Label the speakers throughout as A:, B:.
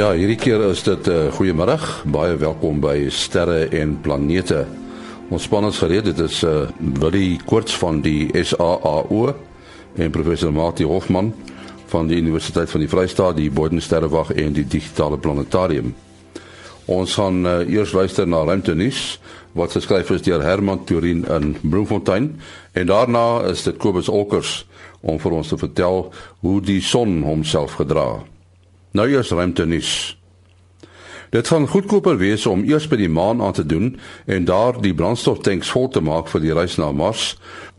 A: Ja, hierdie keer is dit 'n uh, eh, goeiemôre. Baie welkom by Sterre en Planete. Ons span is gereed. Dit is uh Willie Koorts van die SAAO en professor Mati Hofman van die Universiteit van die Vrystaat, die Bodensterrewag en die Digitale Planetarium. Ons gaan uh, eers luister na ruimtenuus wat geskryf is deur Herman Turin in Bloemfontein en daarna is dit Kobus Olkers om vir ons te vertel hoe die son homself gedra. Nou eers ruimtenuus. Dit gaan goedkoper wees om eers by die maan aan te doen en daar die brandstoftanks vol te maak vir die reis na Mars.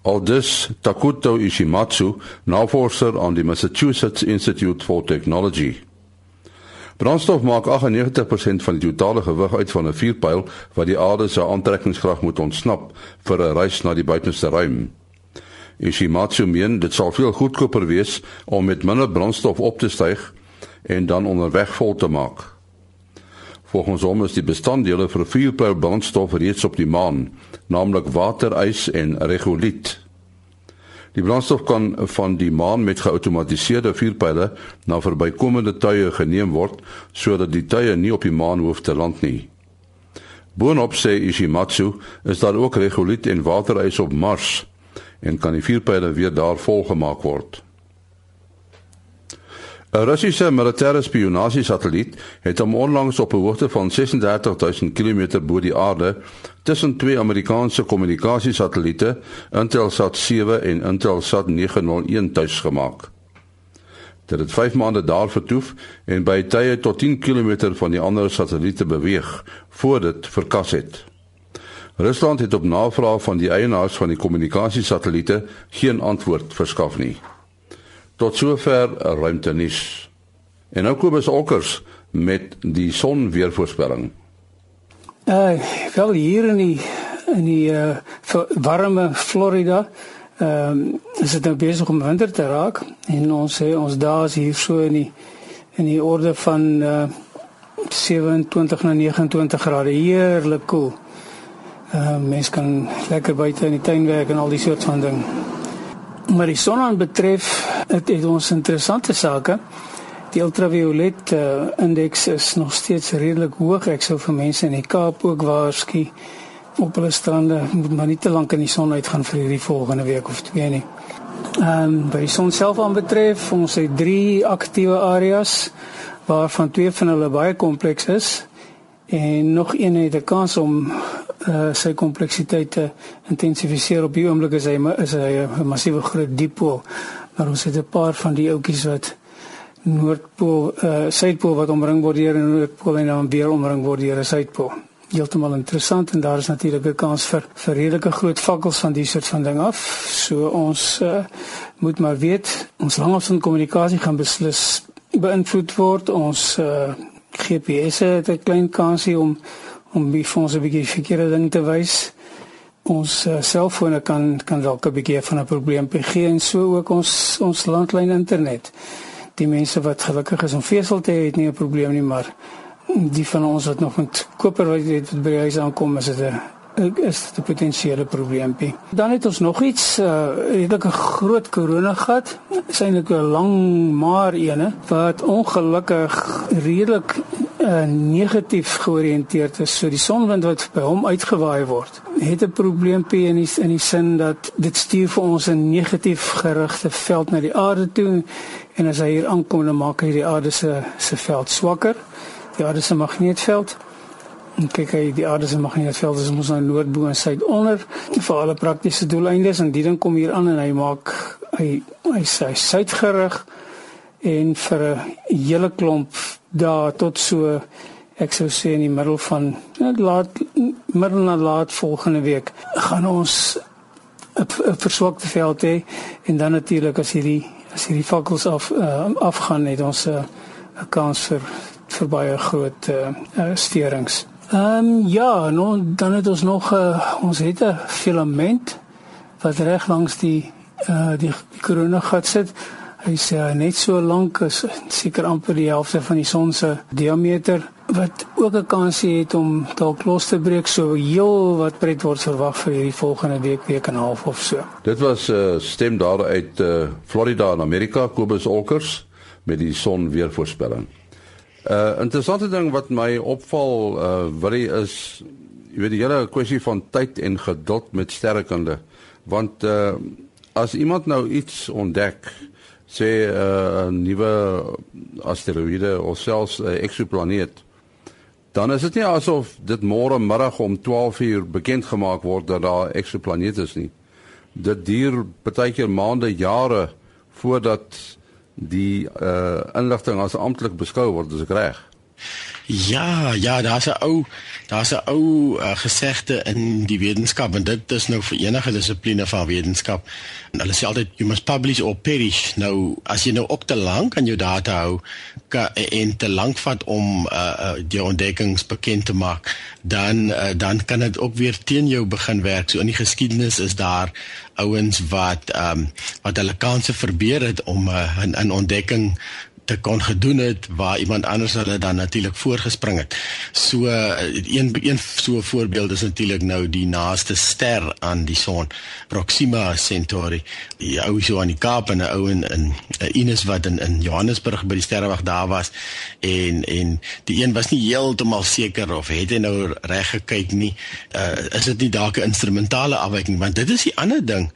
A: Aldus Takuto Ishimatsu, navorser aan die Massachusetts Institute for Technology. Brandstof maak 98% van die totale gewig uit van 'n vuurpyl wat die aarde se aantrekkingskrag moet ontsnap vir 'n reis na die buitenste ruim. Ishimatsu meen dit sal veel goedkoper wees om met minder brandstof op te styg en dan onderweg vol te maak. Volgens hom is die bestanddele vir vuurpyl brandstof reeds op die maan, naamlik water, ys en regoliet. Die brandstof kan van die maan met geautomatiseerde vuurpyle na verbykomende tuie geneem word sodat die tuie nie op die maan hoef te land nie. Boonop sê Ishimatsu is daar ook regoliet en waterys op Mars en kan die vuurpyle weer daar volgemaak word. 'n Russiese militêre spionasiesatelliet het hom onlangs op 'n hoogte van 36000 km bo die aarde tussen twee Amerikaanse kommunikasiesatelliete, Intelsat 7 en Intelsat 901 tuis gemaak. Dit het 5 maande daar vertoef en by tye tot 10 km van die ander satelliete beweeg voor dit verkas het. Rusland het op navraag van die eienaars van die kommunikasiesatelliete geen antwoord verskaf nie. Tot sover ruimtenis. En nou Kobus Olkers met die son weervoorspelling.
B: Uh wel hier in die in die uh warme Florida ehm um, is dit nou besig om winter te raak en ons sê ons dae is hier so in die in die orde van uh 27 na 29 grade heerlik koel. Ehm uh, mens kan lekker buite in die tuin werk en al die soort van ding. Maar die son aan betref dit het ons interessante sake. Die ultraviolet uh, indeks is nog steeds redelik hoog. Ek sou vir mense in die Kaap ook waarsku op hulle strande moet maar nie te lank in die son uitgaan vir hierdie volgende week of twee nie. Ehm um, by son self aan betref, ons het drie aktiewe areas waarvan twee van hulle baie kompleks is en nog een het 'n kans om uh, sy kompleksiteit te intensifiseer op die oomblik is hy is hy 'n massiewe groot diepool maar ons het 'n paar van die oudjies wat noordpool uh suidpool wat omring word deur 'n noordpool en dan weer omring word deur 'n suidpool. Heeltemal interessant en daar is natuurlik 'n kans vir vir redelike groot vakkels van die soort van ding af. So ons uh moet maar weet ons langafstand kommunikasie gaan beslis beïnvloed word. Ons uh GPS het 'n klein kansie om om vir ons 'n bietjie verkeerde ding te wys ons uh, selfone kan kan dalk 'n bietjie van 'n probleem gee en so ook ons ons landlyn internet. Die mense wat gelukkig is om vesel te hê, het nie 'n probleem nie, maar die van ons wat nog met koper wat by huis aankom, is dit 'n is dit 'n potensiële probleempie. Dan het ons nog iets, uh, redelike groot korona gehad, eintlik 'n lang maar ene wat ongelukkig redelik uh, negatief georiënteerd is. So die sonwind wat by hom uitgewaai word, het 'n probleempie in die, in die sin dat dit stuur vir ons 'n negatief gerigte veld na die aarde toe en as hy hier aankom dan maak hy die aarde se se veld swakker. Die aarde se magneetveld En kyk hy die aarde se magneetveld is ons nou noordbo en suidonder vir alle praktiese doeleindes en die ding kom hier aan en hy maak hy hy sy suidgerig en vir 'n hele klomp daar tot so ek sou sê in die middel van net laat middel na laat volgende week gaan ons 'n verswakte veld hê en dan natuurlik as hierdie as hierdie vakkels af uh, afgaan het ons 'n uh, kans vir vir baie groot uh, uh, steurings. Ehm um, ja, nou dan het ons nog uh, ons het 'n filament wat reg langs die uh die koronagat sit. Hy sê uh, net so lank as seker amper die helfte van die son se diameter wat ook 'n kans het om dalk los te breek so heel wat pret word verwag vir hierdie volgende week week en 'n half of so.
A: Dit was 'n uh, stem daar uit uh, Florida in Amerika Kobus Olkers met die son weer voorspelling. Uh interessante ding wat my opval uh wat is jy weet die hele kwessie van tyd en geduld met sterrekunde. Want uh as iemand nou iets ontdek sê uh, 'n nuwe asteroïde of selfs 'n eksoplaneet dan is dit nie asof dit môre middag om 12 uur bekend gemaak word dat daar eksoplaneet is nie. Dit duur baie keer maande jare voordat die uh inligting as amptelik beskou word as ek reg
C: Ja, ja, daar's 'n ou daar's 'n ou uh, gesegde in die wetenskap en dit is nou vir enige dissipline van wetenskap. En hulle sê altyd you must publish or perish. Nou as jy nou op te lank aan jou data hou ka, en te lank vat om uh, uh, die ontdekkings bekend te maak, dan uh, dan kan dit ook weer teen jou begin werk. So in die geskiedenis is daar ouens wat ehm um, wat hulle kanse verbeur het om 'n uh, 'n ontdekking te kon gedoen het waar iemand anders hulle dan natuurlik voorgespring het. So een een so 'n voorbeeld is natuurlik nou die naaste ster aan die son, Proxima Centauri. Die ou so aan die Kaap en 'n ou in in Ines wat in in Johannesburg by die sterrewag daar was en en die een was nie heeltemal seker of het hy nou reg gekyk nie. Uh, is dit nie dalk 'n instrumentale afwyking want dit is die ander ding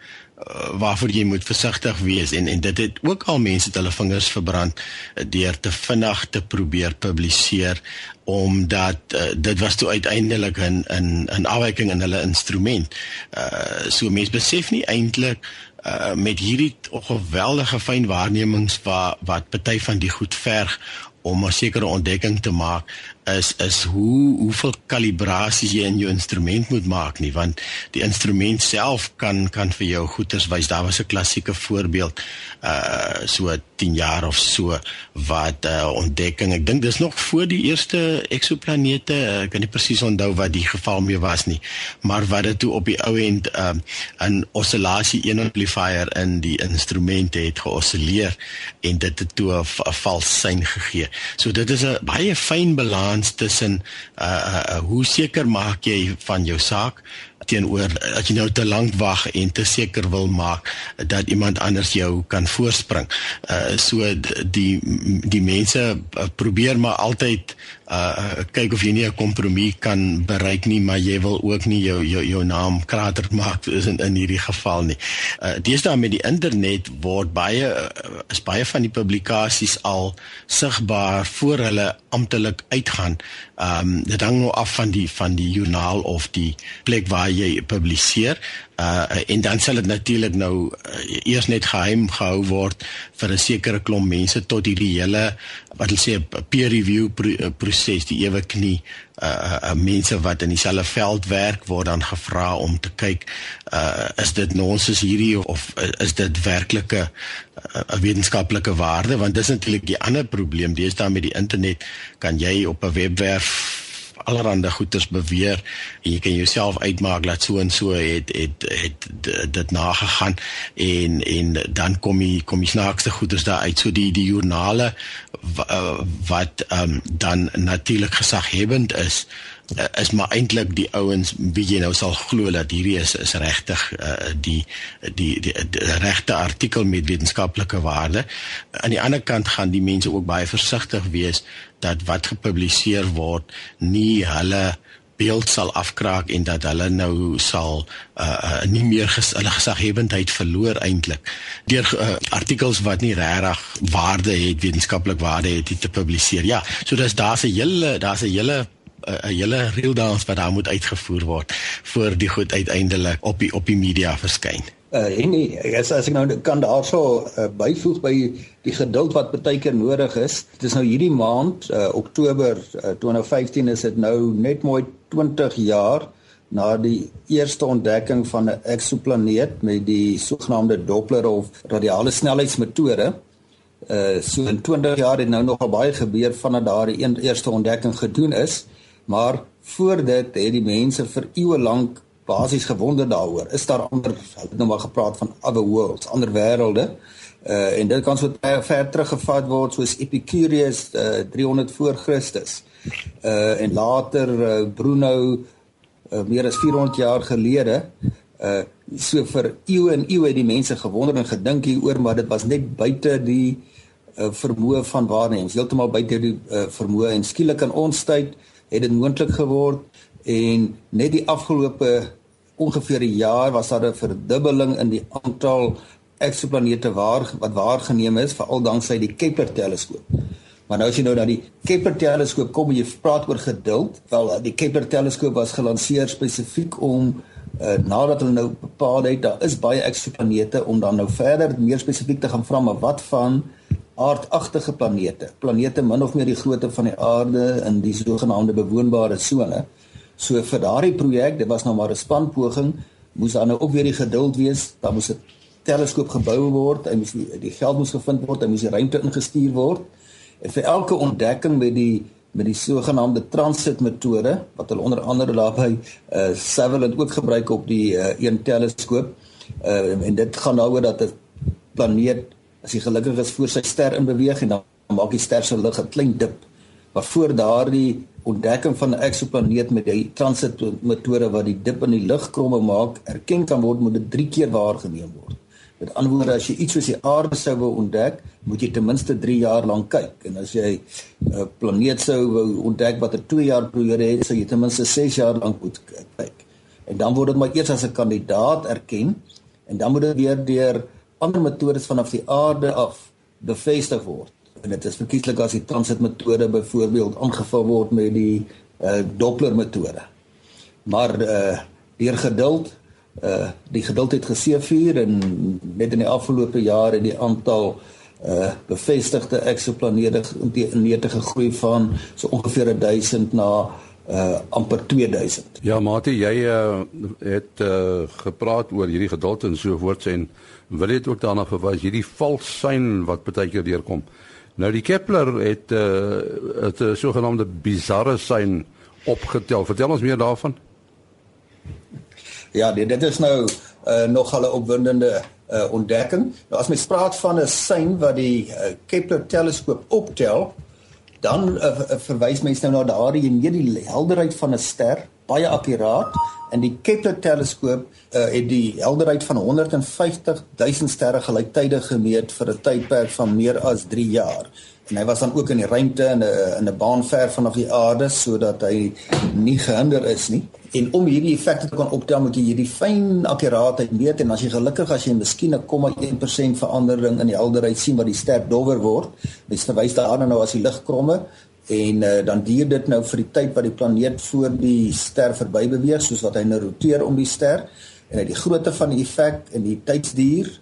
C: waarvoor jy moet versigtig wees en en dit het ook al mense het hulle vingers verbrand uh, deur te vinnig te probeer publiseer omdat uh, dit was toe uiteindelik 'n 'n 'n afwyking in hulle instrument. Uh so mense besef nie eintlik uh met hierdie geweldige fyn waarnemings wat wat party van die goed verg om 'n sekere ontdekking te maak is is hoe hoeveel kalibrasies jy in jou instrument moet maak nie want die instrument self kan kan vir jou goeters wys. Daar was 'n klassieke voorbeeld uh so 10 jaar of so wat uh, ontdekking. Ek dink dis nog voor die eerste eksoplanete uh, ek kan nie presies onthou wat die geval mee was nie maar wat dit toe op die ou end um, 'n oscillasie een amplifier in die instrument het geosilleer en dit het toe 'n vals sein gegee. So dit is 'n baie fyn balans balans tussen uh, uh, uh hoe seker maak jy van jou saak teenoor as jy nou te lank wag en te seker wil maak dat iemand anders jou kan voorspring. Uh so die die mense uh, probeer maar altyd uh kyk of jy nie 'n kompromie kan bereik nie, maar jy wil ook nie jou jou jou naam krater maak in in hierdie geval nie. Uh deesdae met die internet word baie uh, is baie van die publikasies al sigbaar voor hulle amptelik uitgaan. Um dit hang nou af van die van die joernaal of die plek waar jy publiseer uh en dan sal dit natuurlik nou uh, eers net geheim gehou word vir 'n sekere klomp mense tot hierdie hele wat hulle sê peer review pro uh, proses die ewe knie uh, uh, uh mense wat in dieselfde veld werk word dan gevra om te kyk uh is dit nonsens hierdie of uh, is dit werklike 'n uh, wetenskaplike waarde? Want dis natuurlik die ander probleem. Dis dan met die internet kan jy op 'n webwerf allerhande goeders beweer en jy kan jouself uitmaak dat so en so het het het dit nagegaan en en dan kom jy kom jy snaakste goeders daar uit. So die die joernale eh, wat um, dan natuurlik gesaghebend is uh, is maar eintlik die ouens wie jy nou sal glo dat hierdie is is regtig uh, die die die, die, die regte artikel met wetenskaplike waarde. Aan die ander kant gaan die mense ook baie versigtig wees dat wat gepubliseer word nie hulle beeld sal afkraak en dat hulle nou sal uh, uh nie meer ges, hulle gesaghebendheid verloor eintlik deur uh, artikels wat nie regtig waarde het wetenskaplik waarde het te publiseer. Ja, so dis daar's 'n hele daar's 'n hele 'n hele reel dans wat daar moet uitgevoer word voor die goed uiteindelik op die op die media verskyn.
D: Uh en nee, as as ek nou kan daarso uh, byvoeg by die geduld wat baie keer nodig is. Dit is nou hierdie maand, uh, Oktober uh, 2015 is dit nou net mooi 20 jaar na die eerste ontdekking van 'n eksoplaneet met die sogenaamde Doppler of radiale snelheidsmetode. Uh so in 20 jaar het nou nogal baie gebeur vandat daardie een eerste ontdekking gedoen is. Maar voor dit het die mense vir eeue lank basies gewonder daaroor. Is daar ander, hulle het nou maar gepraat van other worlds, ander wêrelde. Uh en dit kan so ver teruggevat word soos Epicurus uh 300 voor Christus. Uh en later uh, Bruno uh, meer as 400 jaar gelede uh so vir eeue en eeue die mense gewonder en gedink hieroor maar dit was net buite die uh, vermoë van waarneming, heeltemal buite die uh, vermoë en skielik in ons tyd het dit moontlik geword en net die afgelope ongeveer 'n jaar was daar 'n verdubbeling in die aantal eksoplanete waar wat waargeneem is veral danksy die Kepler teleskoop. Maar nou as jy nou na die Kepler teleskoop kom jy praat oor geduld, wel die Kepler teleskoop was gelanseer spesifiek om uh, nadat hulle nou bepaal het daar is baie eksoplanete om dan nou verder meer spesifiek te gaan vra maar wat van aardagtige planete, planete min of meer die grootte van die aarde in die sogenaamde bewoonbare sone. So vir daardie projek, dit was nou maar 'n spanpoging, moes daar nou ook weer die geduld wees, daar moes 'n teleskoop gebou word, hy moes die, die geld moes gevind word, hy moes die ruimte ingestuur word. En vir elke ontdekking met die met die sogenaamde transit metode wat hulle onder andere daarby uh Sutherland ook gebruik op die uh, een teleskoop. Uh en dit gaan daaroor dat 'n planeet as hy gelukkig is voor sy ster in beweeg en dan maak die ster se lig 'n klein dip. Maar voor daardie ontdekking van 'n eksoplaneet met die transit metode wat die dip in die lugkromme maak, erken kan word moet dit 3 keer waargeneem word. Met ander woorde, as jy iets soos die aarde sou wou ontdek, moet jy ten minste 3 jaar lank kyk. En as jy 'n planeet sou wou ontdek wat 'n 2 jaar periode het, sou jy ten minste 6 jaar lank moet kyk. En dan word dit maar eers as 'n kandidaat erken en dan moet dit weer deur ander metodes vanaf die aarde af bevestig word. En dit is verkieslik as die transit metode byvoorbeeld aangevul word met die uh, Doppler metode. Maar uh, deur geduld uh die geduld het geseëvier en net in die afgelope jare die aantal uh bevestigde eksoplanete neete gegroei van so ongeveer 1000 na uh amper 2000.
A: Ja, Mati, jy uh, het uh gepraat oor hierdie geduld en so voort en wil jy ook daarna verwys hierdie valsyn wat baie keer deurkom. Nou die Kepler het uh 'n sogenaamde bizarre sein opgetel. Vertel ons meer daarvan.
D: Ja, dit, dit is nou uh, nog 'n opwindende uh, ontdekking. Nou as mens praat van 'n sein wat die uh, Kepler teleskoop optel, dan uh, verwys mens nou na daardie en hierdie helderheid van 'n ster, baie akkuraat. En die Kepler teleskoop uh, het die helderheid van 150 000 sterre gelyktydig gemeet vir 'n tydperk van meer as 3 jaar en hy was dan ook in die ruimte in 'n in 'n baan ver vanaf die aarde sodat hy nie gehinder is nie. En om hierdie effekte te kan optel moet jy hierdie fyn akkuraatheid meet en as jy gelukkig as jy miskien 'n 0,1% verandering in die helderheid sien wat die ster dowwer word, mens verwys daarna nou as die lig kromme. En uh, dan duur dit nou vir die tyd wat die planeet voor die ster verby beweeg soos wat hy nou roteer om die ster. En uit die grootte van die effek en die tydsduur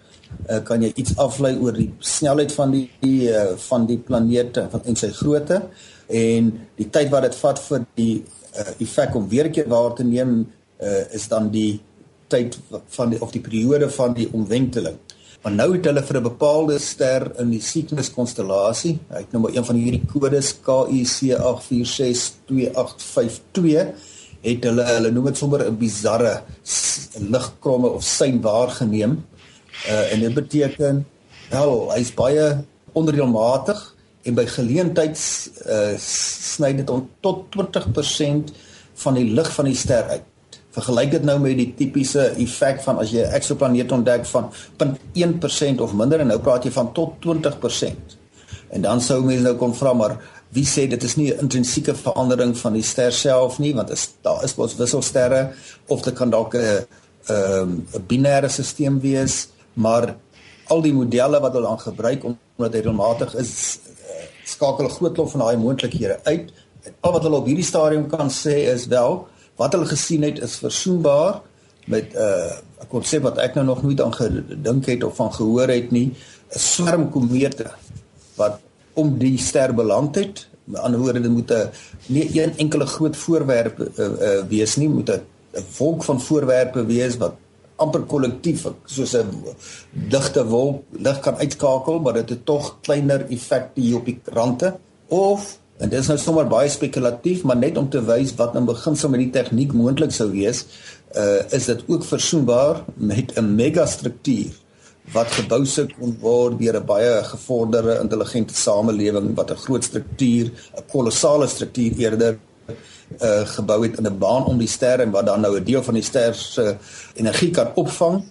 D: uh, kan jy iets aflei oor die snelheid van die, die uh, van die planete en sy grootte en die tyd wat dit vat vir die uh, effek om weer 'n keer waar te neem uh, is dan die tyd van die of die periode van die omwenteling. Maar nou het hulle vir 'n bepaalde ster in die Cygnus konstellasie, ek nou maar een van hierdie kodes KIC8462852 het hulle hulle noem dit sommer 'n bizarre ligkromme of sein waargeneem Uh en dit beteken wel hy's baie onderdeelmatig en by geleentheid uh sny dit tot 20% van die lig van die ster uit. Vergelyk dit nou met die tipiese effek van as jy 'n eksoplaneet ontdek van 0.1% of minder en nou praat jy van tot 20%. En dan sou mense nou kon vra maar wie sê dit is nie 'n intrinsieke verandering van die ster self nie want is daar is mos wisselsterre of dit kan dalk 'n um, 'n binêre stelsel wees maar al die modelle wat hulle aan gebruik omdat hy regelmatig is uh, skakel 'n groot klomp van daai moontlikhede uit. Al wat hulle op hierdie stadium kan sê is wel wat hulle gesien het is versoenbaar met 'n uh, konsep wat ek nou nog nooit aan gedink het of van gehoor het nie, 'n swerm komete wat om die ster beland het. Met ander woorde, dit moet 'n nie een enkele groot voorwerp uh, uh, wees nie, moet 'n 'n wolk van voorwerpe wees wat amper kollektief soos 'n ligte wolk lig kan uitskakel maar dit het tog kleiner effekte hier op die rande. Of en dit is nou sommer baie spekulatief maar net om te wys wat in beginsel met die tegniek moontlik sou wees uh, is dit ook versoenbaar met 'n megastruktuur wat gebou sou kon word deur 'n baie gevorderde intelligente samelewing wat 'n groot struktuur 'n kolossale struktuur eerder uh, gebou het in 'n baan om die ster en wat dan nou 'n deel van die ster se energie kan opvang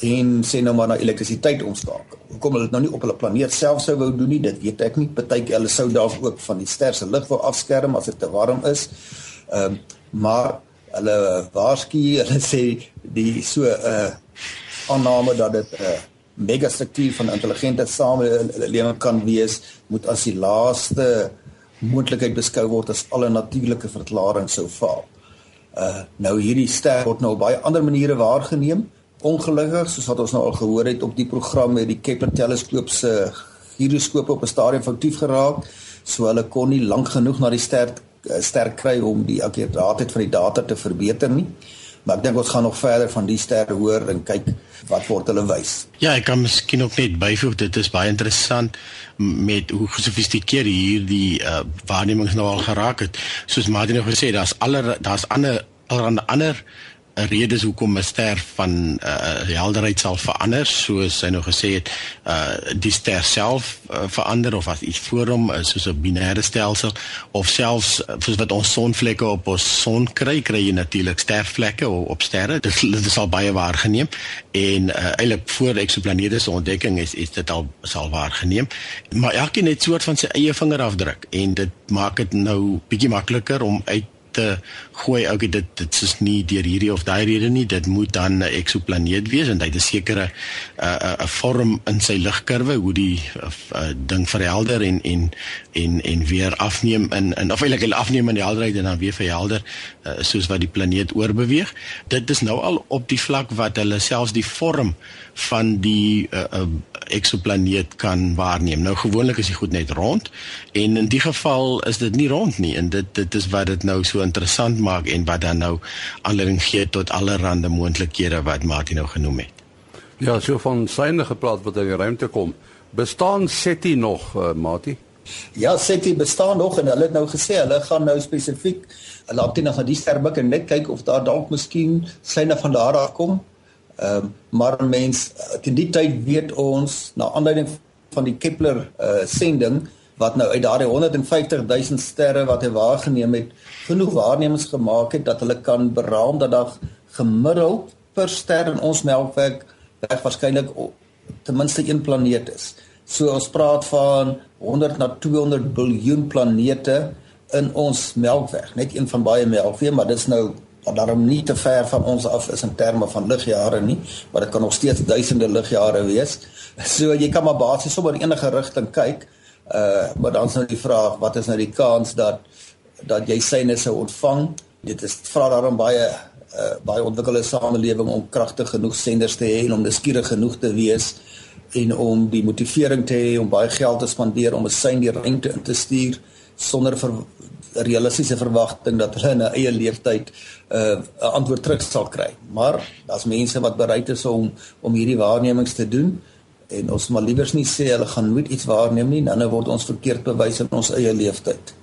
D: en sê nou maar na elektrisiteit omskakel. Hoekom hulle dit nou nie op hulle planeet self sou wou doen nie, dit weet ek nie. Partyke hulle sou dalk ook van die ster se lig wou afskerm as dit te warm is. Ehm um, maar hulle waarsku, hulle sê die so 'n uh, aanname dat dit 'n uh, mega struktuur van intelligente samelewing kan wees, moet as die laaste moontlikheid beskou word as alle natuurlike verklaring sou faal. Uh nou hierdie ster word nou op baie ander maniere waargeneem. Ongelukkig, soos wat ons nou al gehoor het op die program met die Kepler teleskoop se gyroskope op 'n stadium foutief geraak, so hulle kon nie lank genoeg na die ster uh, ster kry om die akkuraatheid van die data te verbeter nie. Maar ek dink ons gaan nog verder van die sterre hoor en kyk wat word hulle wys.
C: Ja, ek kan miskien ook net byvoeg dit is baie interessant met hoe gesofistikeerd hierdie uh, waarnemings nou al geraak het. Soos Martin nou gesê, daar's aller daar's ander allerhande ander, 'n rede is hoekom 'n ster van uh, helderheid sal verander soos hy nou gesê het uh, die ster self uh, verander of as iets voor hom is soos 'n binêre stelsel of selfs soos wat ons sonvlekke op ons son kry kry jy natuurlik stervlekke op sterre. Dit, dit is al baie waargeneem en uh, eintlik voor eksoplanete se ontdekking is is dit al sal waargeneem. Maar elkeen het soort van sy eie vingerafdruk en dit maak dit nou bietjie makliker om uit te gooi ou dit dit is nie deur hierdie of daai rede nie dit moet dan 'n eksoplaneet wees en hy het 'n sekere 'n uh, 'n uh, vorm in sy ligkurwe hoe die uh, ding verhelder en en en en weer afneem in in of eintlik afneem in die helderheid en dan weer verhelder uh, soos wat die planeet oorbeweeg. Dit is nou al op die vlak wat hulle selfs die vorm van die uh, uh, eksoplaneet kan waarneem. Nou gewoonlik is dit goed net rond en in die geval is dit nie rond nie en dit dit is wat dit nou so interessant maak en wat dan nou aanleiding gee tot allerlei moontlikhede wat Martin nou genoem het.
A: Ja, so van syne gepraat wat in die ruimte kom. Bestaan SETI nog, uh, Martin?
D: Ja, SETI bestaan nog en hulle het nou gesê hulle gaan nou spesifiek laat dit na die sterbuk en net kyk of daar dalk miskien syne van daar af kom. Ehm um, maar mens teen die tyd weet ons na aanleiding van die Kepler uh sending wat nou uit daardie 150 000 sterre wat hy waargeneem het, genoeg waarnemings gemaak het dat hulle kan beraam dat daar gemiddeld per ster in ons Melkweg reg waarskynlik ten minste een planeet is. So ons praat van 100 na 200 biljoen planete in ons Melkweg, net een van baie Melkweg, maar dit is nou wat daarom nie te ver van ons af is in terme van ligjare nie, maar dit kan nog steeds duisende ligjare wees. So jy kan maar basies sommer enige rigting kyk. Uh maar dan is nou die vraag, wat is nou die kans dat dat jy syne sou ontvang? Dit is vra daarom baie uh baie ontwikkelde samelewing om kragtig genoeg senders te hê en om nuuskierig genoeg te wees en om die motivering te hê om baie geld te spandeer om 'n sein die ruimte in te stuur sonder vir realistiese verwagting dat hulle in 'n eie leeftyd 'n uh, antwoord terug sal kry. Maar daar's mense wat bereid is om om hierdie waarnemings te doen en ons maar liewers nie sê hulle gaan nooit iets waarneem nie, dan word ons verkeerd bewys in ons eie leeftyd.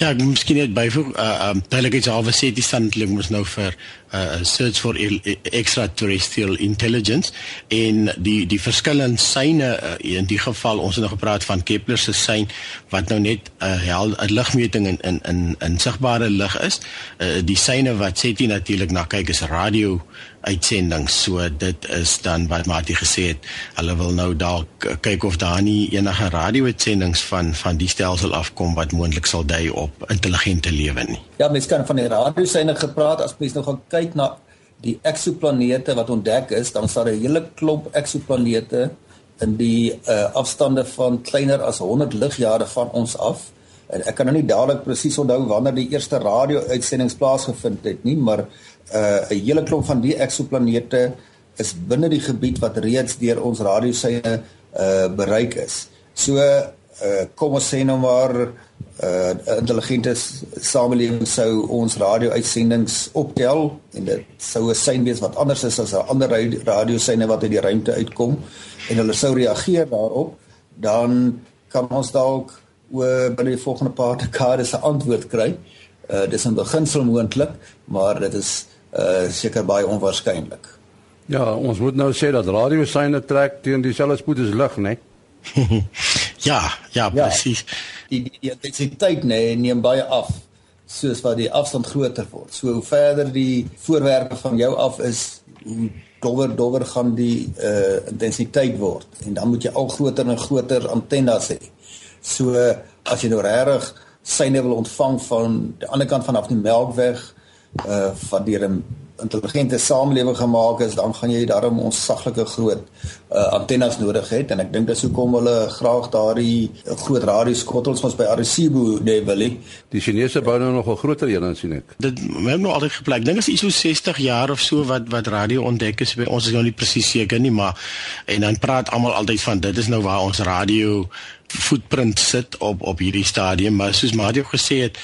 C: Ja, miskien net byvoeg, uh um delegates sê die standlik moet nou vir uh search for extraterrestrial intelligence in die die verskillende syne uh, in die geval ons het nou gepraat van Kepler se sein wat nou net 'n uh, 'n ligmeting in in in in sigbare lig is. Uh die syne wat SETI natuurlik na kyk is radio uitsendings. So dit is dan wat Martie gesê het, hulle wil nou dalk kyk of daar nie enige radio-uitsendings van van die stelsel afkom wat moontlik sal dui op intelligente lewe nie.
D: Ja, mens kan van die radiosyne gepraat as mens nou gaan kyk na die eksoplanete wat ontdek is, dan daar 'n hele klomp eksoplanete in die uh, afstande van kleiner as 100 ligjare van ons af. En ek kan nou nie dadelik presies onthou wanneer die eerste radio-uitsendings plaasgevind het nie, maar uh 'n hele klomp van die eksoplanete is binne die gebied wat reeds deur ons radiosyne uh bereik is. So uh kom ons sê nou maar uh intelligente samelewing sou ons radio-uitsendings optel en dit sou 'n sein wees wat anders is as 'n ander radiosyne wat uit die ruimte uitkom en hulle sou reageer daarop, dan kan ons dalk oor binne die volgende paar dekades 'n antwoord kry. Uh dis 'n beginsel moontlik, maar dit is uh seker baie onwaarskynlik.
A: Ja, ons moet nou sê dat radiosyne trek teen dieselfde spoed as lig, né?
C: ja, ja, presies. Ja,
D: die die intensiteit nê nee, neem baie af soos wat die afstand groter word. So hoe verder die voorwerpe van jou af is, hoe dowwer dowwer gaan die uh intensiteit word en dan moet jy al groter en groter antennes hê. So as jy nou regtig syne wil ontvang van die ander kant vanaf die Melkweg uh van deur 'n intelligente samelewing gemaak is, dan gaan jy daarom ons saglike groot uh, antennes nodig hê en ek dink dis hoekom hulle graag daardie uh, groot radioskottels ons by Arecibo Willie.
A: Die Chinese bou nou nog 'n groter een sien ek.
C: Dit het nou altyd geplek. Dink is iets so 60 jaar of so wat wat radio ontdek is by ons is nou nie presies seker nie, maar en dan praat almal altyd van dit is nou waar ons radio footprint sit op op hierdie stadium, maar soos Mario gesê het,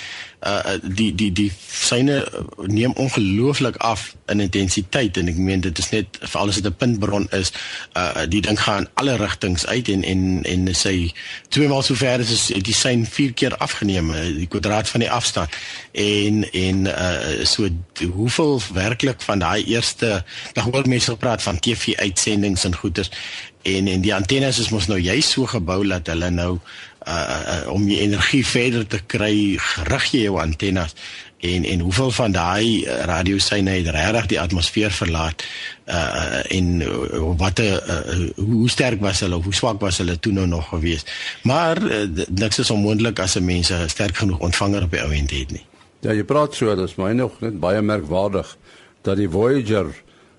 C: uh die die die syne neem ongelooflik af in intensiteit en ek meen dit is net veral as dit 'n puntbron is uh die ding gaan alle rigtings uit en en en sy twee maal so ver is is die syn vier keer afgeneem die kwadraat van die afstand. En en uh so hoeveel werklik van daai eerste dan word mense gepraat van TV uitsendings en goeders en en die antennes is mos nou juist so gebou dat hulle nou uh, om die energie verder te kry, rig jy jou antennes en en hoeveel van daai uh, radiosyne het regtig die atmosfeer verlaat uh en uh, wat 'n uh, hoe sterk was hulle of hoe swak was hulle toe nou nog gewees. Maar uh, niks is onmoontlik as 'n mens 'n sterk genoeg ontvanger op die ou end het nie.
A: Ja, jy praat so, dit is my nog net baie merkwaardig dat die Voyager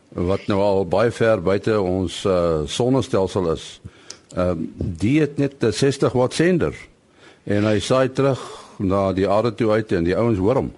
A: wat nou al baie ver buite ons uh, sonnestelsel is, ehm um, die het net 'n 60 watt sender en hy saai terug na die aarde toe uit en die ouens hoor hom.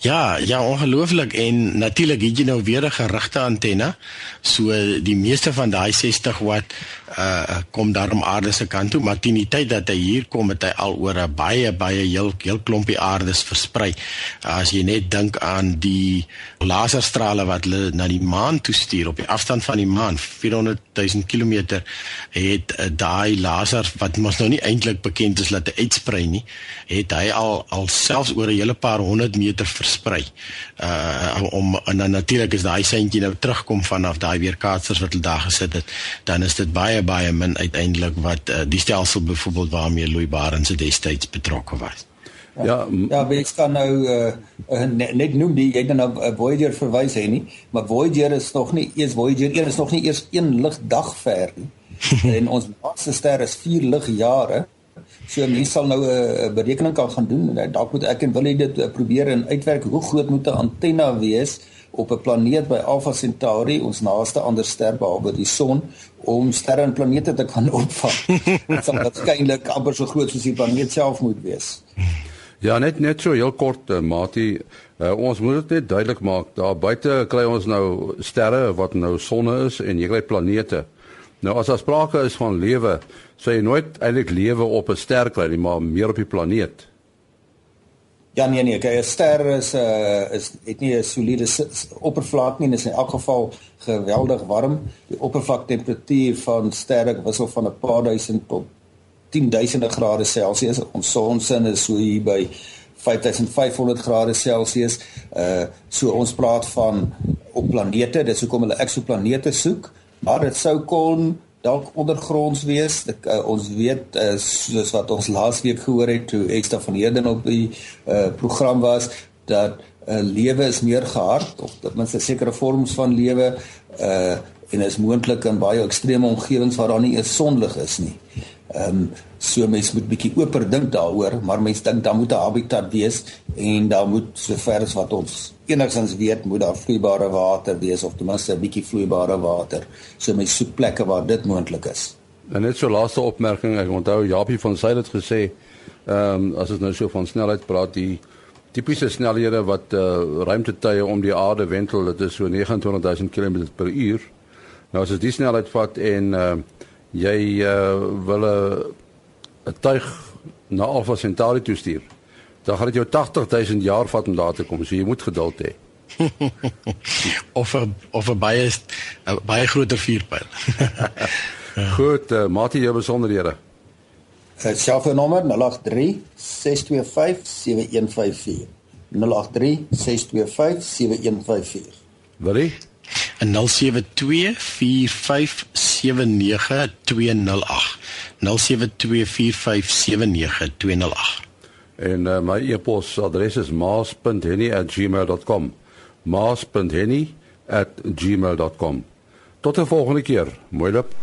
C: Ja, ja, ongelooflik en natuurlik het jy nou weer 'n gerigte antenne. So die meeste van daai 60 watt uh kom daarom aarde se kant toe, maar teen die tyd dat hy hier kom, het hy al oor 'n baie baie heel heel klompie aardes versprei. As jy net dink aan die laserstrale wat hulle na die maan toe stuur op die afstand van die maan, 400 000 km, het uh, daai laser wat mos nou nie eintlik bekend is dat hy uitsprei nie, het hy al al selfs oor 'n hele paar honderd meter versprei. Uh om en dan natuurlik is daai seentjie nou terugkom vanaf daai weerkaatsers wat hulle daar gesit het, dan is dit baie baie min uiteindelik wat uh, die stelsel byvoorbeeld waarmee Louis Barend se destyds betrokke was.
D: Ja, ja, ja ek kan nou uh, net, net noem die jy het nou uh, Voyager verwys hè nie, maar Voyager is nog nie eers Voyager 1 is nog nie eers een ligdag ver nie. en ons naaste ster is 4 ligjare. So mense sal nou 'n uh, berekening kan gaan doen. Dalk moet ek en wil dit uh, probeer en uitwerk hoe groot moet 'n antenna wees op 'n planeet by Alpha Centauri, ons naaste ander ster behalwe die son, om sterre en planete te kan opvang. Dit sal waarskynlik amper so groot soos die planeet self moet wees.
A: Ja, net net so heel kort, uh, Mati. Uh, ons moet dit net duidelik maak. Daar buite kry ons nou sterre wat nou sonne is en jy kry planete. Nou as daar sprake is van lewe, sê jy nooit eintlik lewe op 'n ster kry nie, maar meer op die planeet.
D: Ja nee nee, 'n ster is 'n uh, is het nie 'n soliede oppervlak nie, dit is in elk geval geweldig warm. Die oppervlaktemperatuur van sterre wissel van 'n paar duisend tot 10000 grade Celsius. Ons sonsin is so hier by 5500 grade Celsius. Uh so ons praat van op planete, dis hoekom hulle eksoplanete soek, maar dit sou kon dalk ondergronds wees. Ek, uh, ons weet uh, soos wat ons laasweek gehoor het toe Eksta van Heerden op die uh, program was dat uh, lewe is meer gehard of dat mens 'n sekere vorms van lewe uh en is moontlik in baie ekstreme omgewings waar daar nie eens sonlig is nie. Ehm um, so mense moet bietjie oper dink daaroor, maar mense dink dan moet 'n habitat wees en dan moet sover as wat ons enigstens weet, moet daar vloeibare water wees of ten minste 'n bietjie vloeibare water. So mense soek plekke waar dit moontlik is.
A: En net so laaste opmerking, ek onthou Japie van Sail het gesê, ehm um, as ons nou so van snelheid praat, die tipiese snelhede wat uh, ruimtetuie om die aarde wentel, dit is so 29000 km per uur. Nou as jy die snelheid vat en uh, jy uh, wil 'n tuig na Alpha Centauri toe stuur, dan gaan dit jou 80000 jaar vat om daar te kom. So jy moet geduld hê.
C: of 'n of 'n baie 'n baie groter vuurpyl.
A: Goed, uh, Mati, jou besonderhede.
D: Uh, selfoonnommer 083 625 7154. 083 625 7154.
A: Wil jy?
C: en 0724579208 0724579208
A: en uh, my e-posadres is maas.henny@gmail.com maas.henny @gmail.com. Tot 'n volgende keer. Mooi loop.